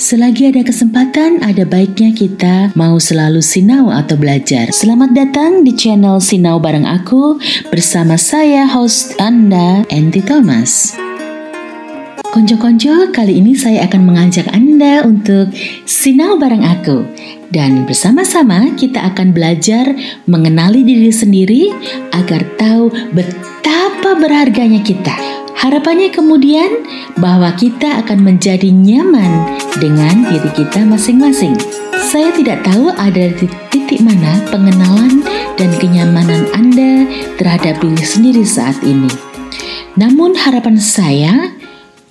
Selagi ada kesempatan, ada baiknya kita mau selalu sinau atau belajar. Selamat datang di channel Sinau bareng aku bersama saya host Anda, Andy Thomas. Konco-konco, kali ini saya akan mengajak Anda untuk sinau bareng aku. Dan bersama-sama kita akan belajar mengenali diri sendiri agar tahu betapa berharganya kita Harapannya kemudian bahwa kita akan menjadi nyaman dengan diri kita masing-masing. Saya tidak tahu ada di titik mana pengenalan dan kenyamanan Anda terhadap diri sendiri saat ini. Namun harapan saya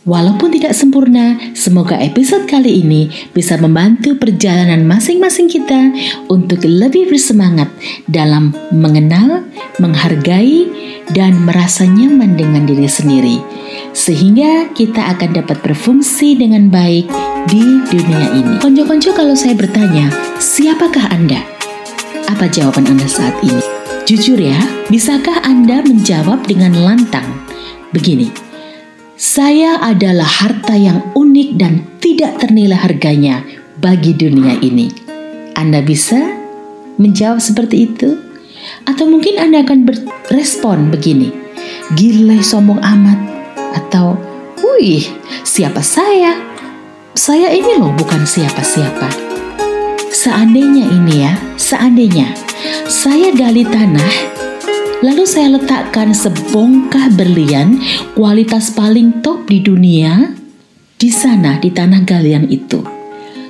Walaupun tidak sempurna, semoga episode kali ini bisa membantu perjalanan masing-masing kita untuk lebih bersemangat dalam mengenal, menghargai, dan merasa nyaman dengan diri sendiri, sehingga kita akan dapat berfungsi dengan baik di dunia ini. Konco-konco, kalau saya bertanya, siapakah Anda? Apa jawaban Anda saat ini? Jujur ya, bisakah Anda menjawab dengan lantang? Begini, saya adalah harta yang unik dan tidak ternilai harganya bagi dunia ini. Anda bisa menjawab seperti itu? Atau mungkin Anda akan berespon begini, gile sombong amat, atau wih siapa saya? Saya ini loh bukan siapa-siapa. Seandainya ini ya, seandainya saya gali tanah Lalu saya letakkan sebongkah berlian kualitas paling top di dunia di sana di tanah galian itu.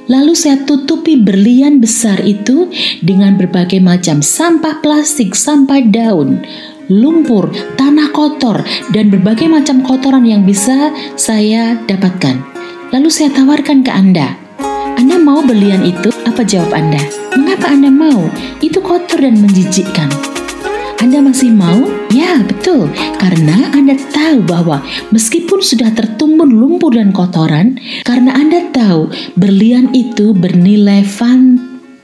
Lalu saya tutupi berlian besar itu dengan berbagai macam sampah plastik, sampah daun, lumpur, tanah kotor, dan berbagai macam kotoran yang bisa saya dapatkan. Lalu saya tawarkan ke Anda. Anda mau berlian itu? Apa jawab Anda? Mengapa Anda mau? Itu kotor dan menjijikkan. Anda masih mau? Ya, betul. Karena Anda tahu bahwa meskipun sudah tertumbun lumpur dan kotoran, karena Anda tahu berlian itu bernilai fantastis.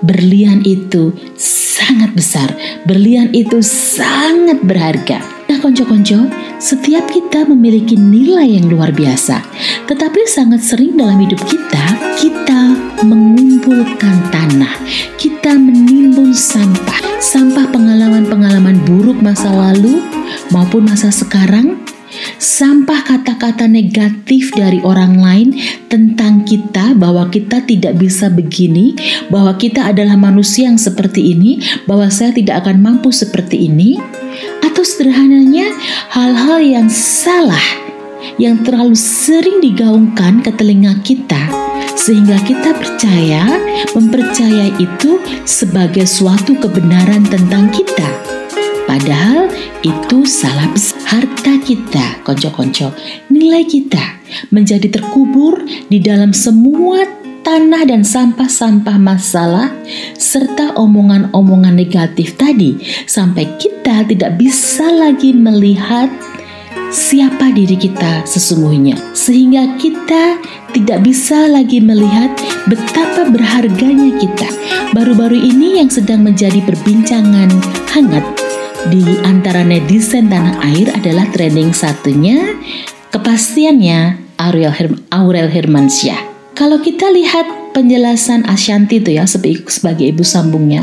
Berlian itu sangat besar. Berlian itu sangat berharga. Nah, konco-konco, setiap kita memiliki nilai yang luar biasa. Tetapi sangat sering dalam hidup kita, kita mengumpulkan tanah. Kita menimbun sampah. Sampah pengalaman-pengalaman buruk masa lalu maupun masa sekarang sampah kata-kata negatif dari orang lain tentang kita bahwa kita tidak bisa begini, bahwa kita adalah manusia yang seperti ini, bahwa saya tidak akan mampu seperti ini, atau sederhananya hal-hal yang salah yang terlalu sering digaungkan ke telinga kita sehingga kita percaya mempercayai itu sebagai suatu kebenaran tentang kita. Padahal itu salah besar. Harta kita, konco-konco, nilai kita menjadi terkubur di dalam semua tanah dan sampah-sampah masalah serta omongan-omongan negatif tadi sampai kita tidak bisa lagi melihat siapa diri kita sesungguhnya, sehingga kita tidak bisa lagi melihat betapa berharganya kita. Baru-baru ini yang sedang menjadi perbincangan hangat di antara netizen tanah air adalah trending satunya kepastiannya Aurel, Aurel Hermansyah. Kalau kita lihat penjelasan Ashanti itu ya sebagai ibu sambungnya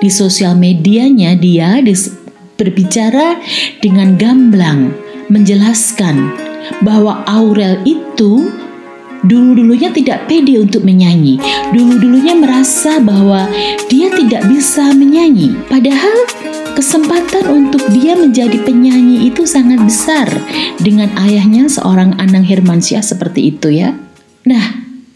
di sosial medianya dia berbicara dengan gamblang menjelaskan bahwa Aurel itu dulu-dulunya tidak pede untuk menyanyi. Dulu-dulunya merasa bahwa dia tidak bisa menyanyi. Padahal kesempatan untuk dia menjadi penyanyi itu sangat besar dengan ayahnya seorang Anang Hermansyah seperti itu ya. Nah,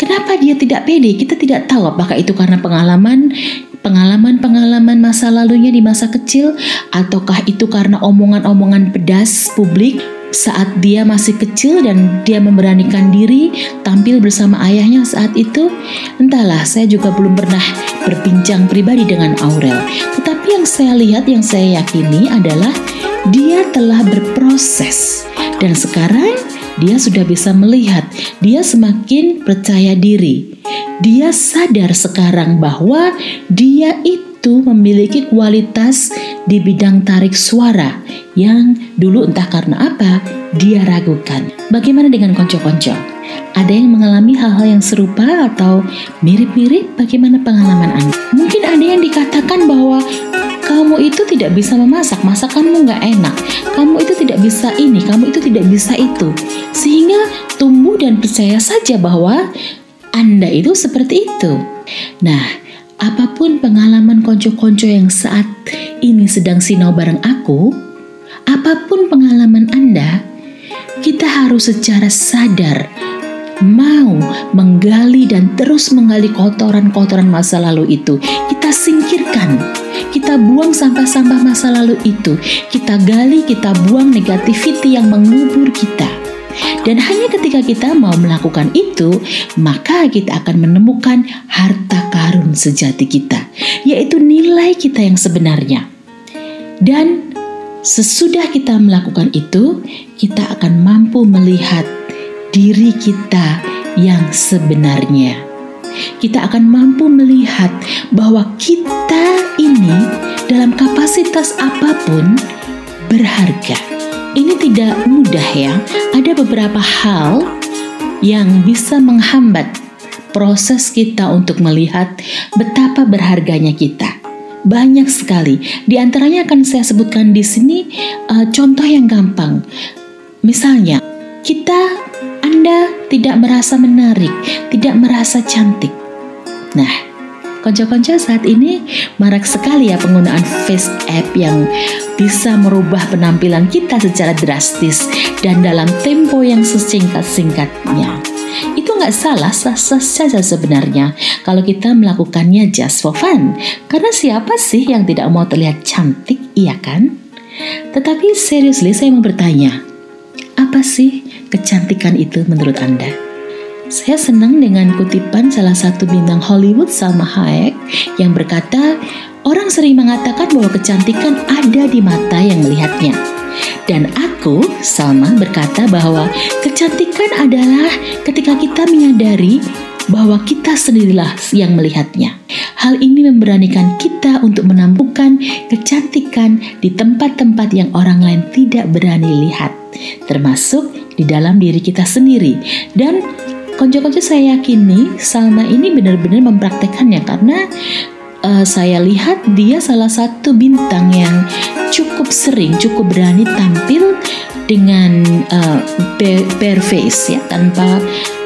kenapa dia tidak pede? Kita tidak tahu apakah itu karena pengalaman pengalaman-pengalaman masa lalunya di masa kecil? Ataukah itu karena omongan-omongan pedas publik saat dia masih kecil dan dia memberanikan diri tampil bersama ayahnya saat itu? Entahlah saya juga belum pernah berbincang pribadi dengan Aurel. Tetapi yang saya lihat yang saya yakini adalah dia telah berproses. Dan sekarang dia sudah bisa melihat, dia semakin percaya diri. Dia sadar sekarang bahwa dia itu memiliki kualitas di bidang tarik suara yang dulu entah karena apa dia ragukan. Bagaimana dengan konco-konco? Ada yang mengalami hal-hal yang serupa atau mirip-mirip bagaimana pengalaman Anda? Mungkin ada yang dikatakan bahwa kamu itu tidak bisa memasak, masakanmu nggak enak, kamu itu tidak bisa ini, kamu itu tidak bisa itu. Sehingga tumbuh dan percaya saja bahwa Anda itu seperti itu. Nah, apa pun pengalaman konco-konco yang saat ini sedang sinau bareng aku, apa pun pengalaman Anda, kita harus secara sadar mau menggali dan terus menggali kotoran-kotoran masa lalu itu. Kita singkirkan, kita buang sampah-sampah masa lalu itu. Kita gali, kita buang negativity yang mengubur kita. Dan hanya ketika kita mau melakukan itu, maka kita akan menemukan harta karun sejati kita, yaitu nilai kita yang sebenarnya. Dan sesudah kita melakukan itu, kita akan mampu melihat diri kita yang sebenarnya. Kita akan mampu melihat bahwa kita ini dalam kapasitas apa pun berharga. Ini tidak mudah ya. Ada beberapa hal yang bisa menghambat proses kita untuk melihat betapa berharganya kita. Banyak sekali. Di antaranya akan saya sebutkan di sini uh, contoh yang gampang. Misalnya, kita anda tidak merasa menarik, tidak merasa cantik. Nah, konco-konco saat ini marak sekali ya penggunaan face app yang bisa merubah penampilan kita secara drastis dan dalam tempo yang sesingkat-singkatnya. Itu nggak salah, sah-sah saja sebenarnya kalau kita melakukannya just for fun. Karena siapa sih yang tidak mau terlihat cantik, iya kan? Tetapi seriously saya mau bertanya, apa sih kecantikan itu menurut Anda? Saya senang dengan kutipan salah satu bintang Hollywood Salma Hayek yang berkata, orang sering mengatakan bahwa kecantikan ada di mata yang melihatnya. Dan aku, Salma, berkata bahwa kecantikan adalah ketika kita menyadari bahwa kita sendirilah yang melihatnya. Hal ini memberanikan kita untuk menampukkan kecantikan di tempat-tempat yang orang lain tidak berani lihat, termasuk di dalam diri kita sendiri. Dan konco-konco saya yakini Salma ini benar-benar mempraktekannya karena uh, saya lihat dia salah satu bintang yang cukup sering, cukup berani tampil dengan uh, bare face ya tanpa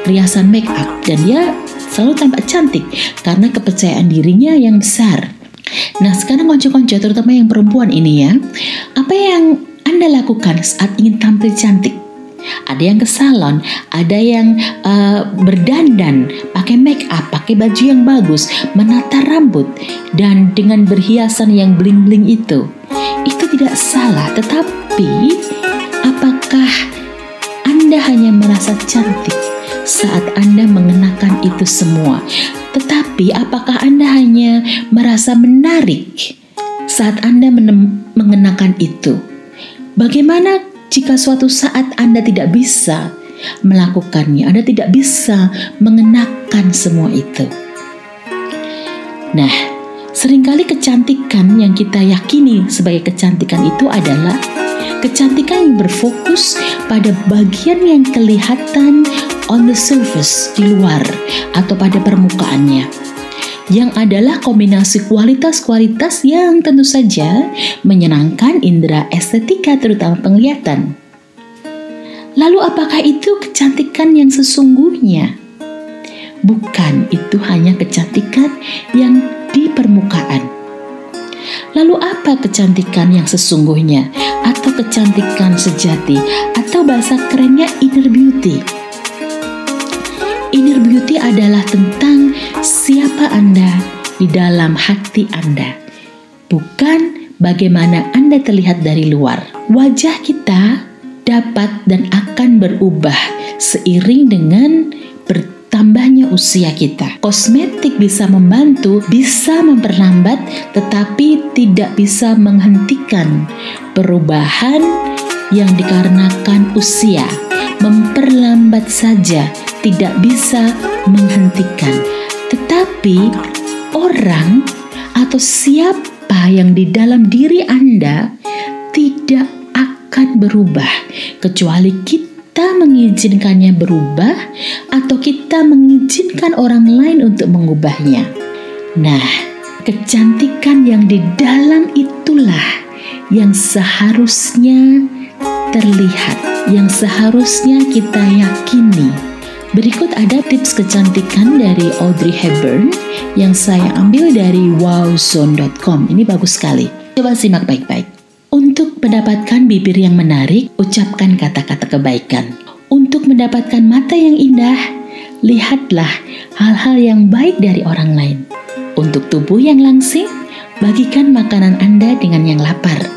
riasan make up dan dia selalu tampak cantik karena kepercayaan dirinya yang besar. Nah sekarang konco-konco terutama yang perempuan ini ya, apa yang anda lakukan saat ingin tampil cantik? ada yang ke salon, ada yang uh, berdandan, pakai make up, pakai baju yang bagus, menata rambut, dan dengan berhiasan yang bling-bling itu. Itu tidak salah, tetapi apakah Anda hanya merasa cantik saat Anda mengenakan itu semua? Tetapi apakah Anda hanya merasa menarik saat Anda mengenakan itu? Bagaimana jika suatu saat Anda tidak bisa melakukannya, Anda tidak bisa mengenakan semua itu. Nah, sering kali kecantikan yang kita yakini sebagai kecantikan itu adalah kecantikan yang berfokus pada bagian yang kelihatan on the surface di luar atau pada permukaannya yang adalah kombinasi kualitas-kualitas yang tentu saja menyenangkan indera estetika terutama penglihatan. Lalu apakah itu kecantikan yang sesungguhnya? Bukan, itu hanya kecantikan yang di permukaan. Lalu apa kecantikan yang sesungguhnya atau kecantikan sejati atau bahasa kerennya inner beauty? Inner beauty adalah tentang siapa Anda di dalam hati Anda, bukan bagaimana Anda terlihat dari luar. Wajah kita dapat dan akan berubah seiring dengan bertambahnya usia kita. Kosmetik bisa membantu, bisa memperlambat, tetapi tidak bisa menghentikan perubahan yang dikarenakan usia. Memperlambat saja tidak bisa menghentikan, tetapi orang atau siapa yang di dalam diri Anda tidak akan berubah kecuali kita mengizinkannya berubah atau kita mengizinkan orang lain untuk mengubahnya. Nah, kecantikan yang di dalam itulah yang seharusnya terlihat, yang seharusnya kita yakini. Berikut ada tips kecantikan dari Audrey Hepburn yang saya ambil dari wowzone.com. Ini bagus sekali. Coba simak baik-baik. Untuk mendapatkan bibir yang menarik, ucapkan kata-kata kebaikan. Untuk mendapatkan mata yang indah, lihatlah hal-hal yang baik dari orang lain. Untuk tubuh yang langsing, bagikan makanan Anda dengan yang lapar.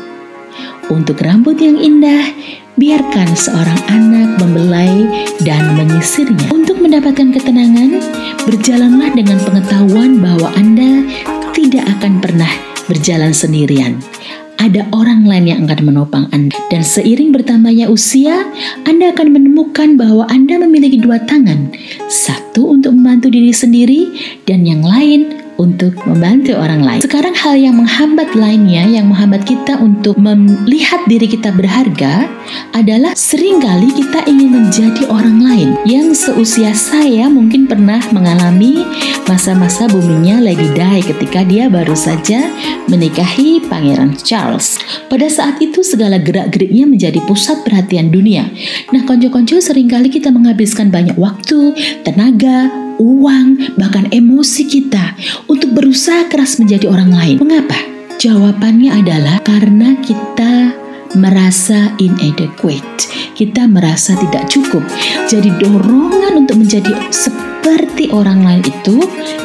Untuk rambut yang indah, biarkan seorang anak membelai dan menyisirnya. Untuk mendapatkan ketenangan, berjalanlah dengan pengetahuan bahwa Anda tidak akan pernah berjalan sendirian ada orang lain yang akan menopang Anda. Dan seiring bertambahnya usia, Anda akan menemukan bahwa Anda memiliki dua tangan. Satu untuk membantu diri sendiri dan yang lain untuk membantu orang lain. Sekarang hal yang menghambat lainnya yang menghambat kita untuk melihat diri kita berharga adalah sering kali kita ingin menjadi orang lain. Yang seusia saya mungkin pernah mengalami masa-masa buminya Lady Di ketika dia baru saja menikahi Pangeran Charles. Pada saat itu segala gerak-geriknya menjadi pusat perhatian dunia. Nah, konco-konco sering kali kita menghabiskan banyak waktu, tenaga, uang, bahkan emosi kita untuk berusaha keras menjadi orang lain. Mengapa? Jawabannya adalah karena kita merasa inadequate. Kita merasa tidak cukup. Jadi dorongan untuk menjadi seperti orang lain itu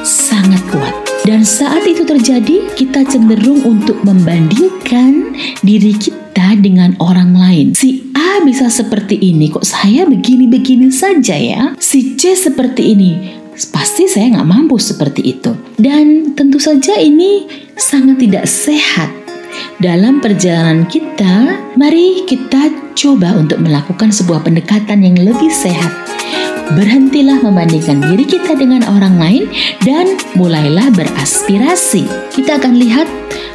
sangat kuat. Dan saat itu terjadi, kita cenderung untuk membandingkan diri kita dengan orang lain. Si A bisa seperti ini, kok saya begini-begini saja ya? Si C seperti ini, pasti saya nggak mampu seperti itu. Dan tentu saja ini sangat tidak sehat. Dalam perjalanan kita, mari kita coba untuk melakukan sebuah pendekatan yang lebih sehat. Berhentilah membandingkan diri kita dengan orang lain dan mulailah beraspirasi. Kita akan lihat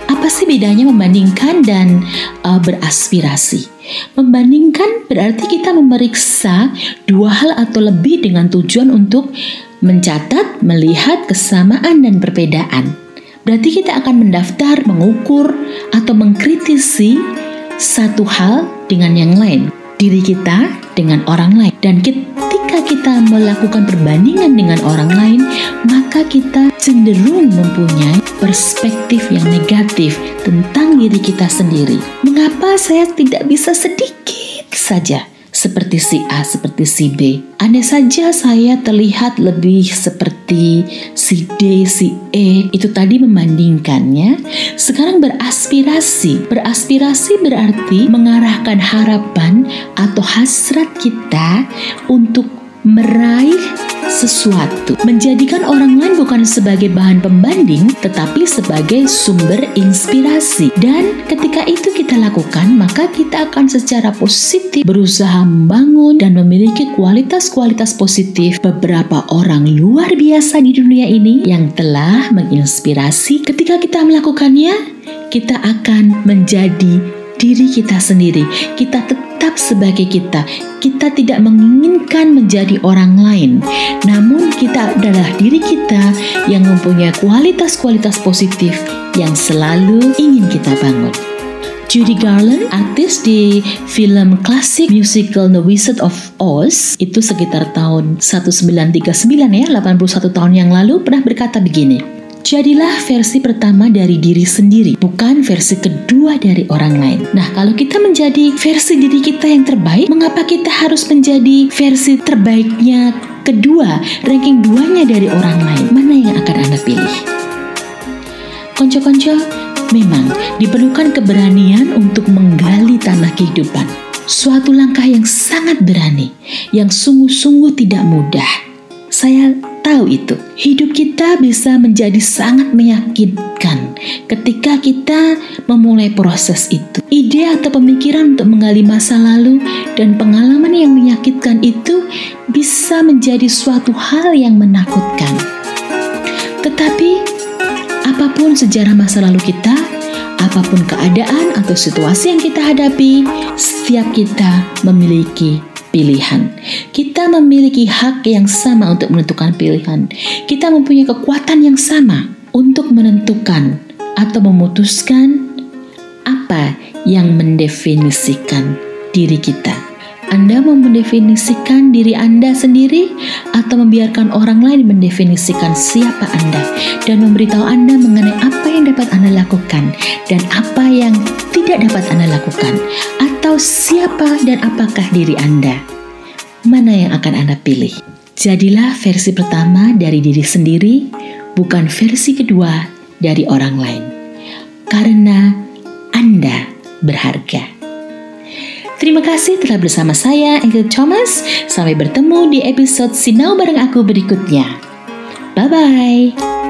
apa sih bedanya membandingkan dan uh, beraspirasi. Membandingkan berarti kita memeriksa dua hal atau lebih dengan tujuan untuk mencatat, melihat kesamaan dan perbedaan. Berarti kita akan mendaftar, mengukur, atau mengkritisi satu hal dengan yang lain. Diri kita dengan orang lain. Dan ketika kita melakukan perbandingan dengan orang lain, maka kita cenderung mempunyai perspektif yang negatif tentang diri kita sendiri. Mengapa saya tidak bisa sedikit saja seperti si A, seperti si B. Andai saja saya terlihat lebih seperti si D, si E, itu tadi membandingkannya. Sekarang beraspirasi. Beraspirasi berarti mengarahkan harapan atau hasrat kita untuk meraih sesuatu, menjadikan orang lain bukan sebagai bahan pembanding, tetapi sebagai sumber inspirasi. Dan ketika itu kita lakukan, maka kita akan secara positif berusaha membangun dan memiliki kualitas-kualitas positif beberapa orang luar biasa di dunia ini yang telah menginspirasi. Ketika kita melakukannya, kita akan menjadi diri kita sendiri. Kita tetap tetap sebagai kita. Kita tidak menginginkan menjadi orang lain, namun kita adalah diri kita yang mempunyai kualitas-kualitas positif yang selalu ingin kita bangun. Judy Garland, artis di film klasik musical The Wizard of Oz, itu sekitar tahun 1939 ya, 81 tahun yang lalu pernah berkata begini, Jadilah versi pertama dari diri sendiri, bukan versi kedua dari orang lain. Nah, kalau kita menjadi versi diri kita yang terbaik, mengapa kita harus menjadi versi terbaiknya kedua, ranking duanya dari orang lain? Mana yang akan Anda pilih? Konco-konco, memang diperlukan keberanian untuk menggali tanah kehidupan. Suatu langkah yang sangat berani, yang sungguh-sungguh tidak mudah. Saya tahu itu. Hidup kita bisa menjadi sangat meyakinkan ketika kita memulai proses itu. Ide atau pemikiran untuk menggali masa lalu dan pengalaman yang menyakitkan itu bisa menjadi suatu hal yang menakutkan. Tetapi apa pun sejarah masa lalu kita, apa pun keadaan atau situasi yang kita hadapi, setiap kita memiliki pilihan. Kita memiliki hak yang sama untuk menentukan pilihan. Kita mempunyai kekuatan yang sama untuk menentukan atau memutuskan apa yang mendefinisikan diri kita. Anda mau mendefinisikan diri Anda sendiri atau membiarkan orang lain mendefinisikan siapa Anda dan memberitahu Anda mengenai apa yang dapat Anda lakukan dan apa yang tidak dapat Anda lakukan siapa dan apakah diri Anda. Mana yang akan Anda pilih? Jadilah versi pertama dari diri sendiri, bukan versi kedua dari orang lain. Karena Anda berharga. Terima kasih telah bersama saya, Angel Thomas. Sampai bertemu di episode Sinau Bareng Aku berikutnya. Bye-bye.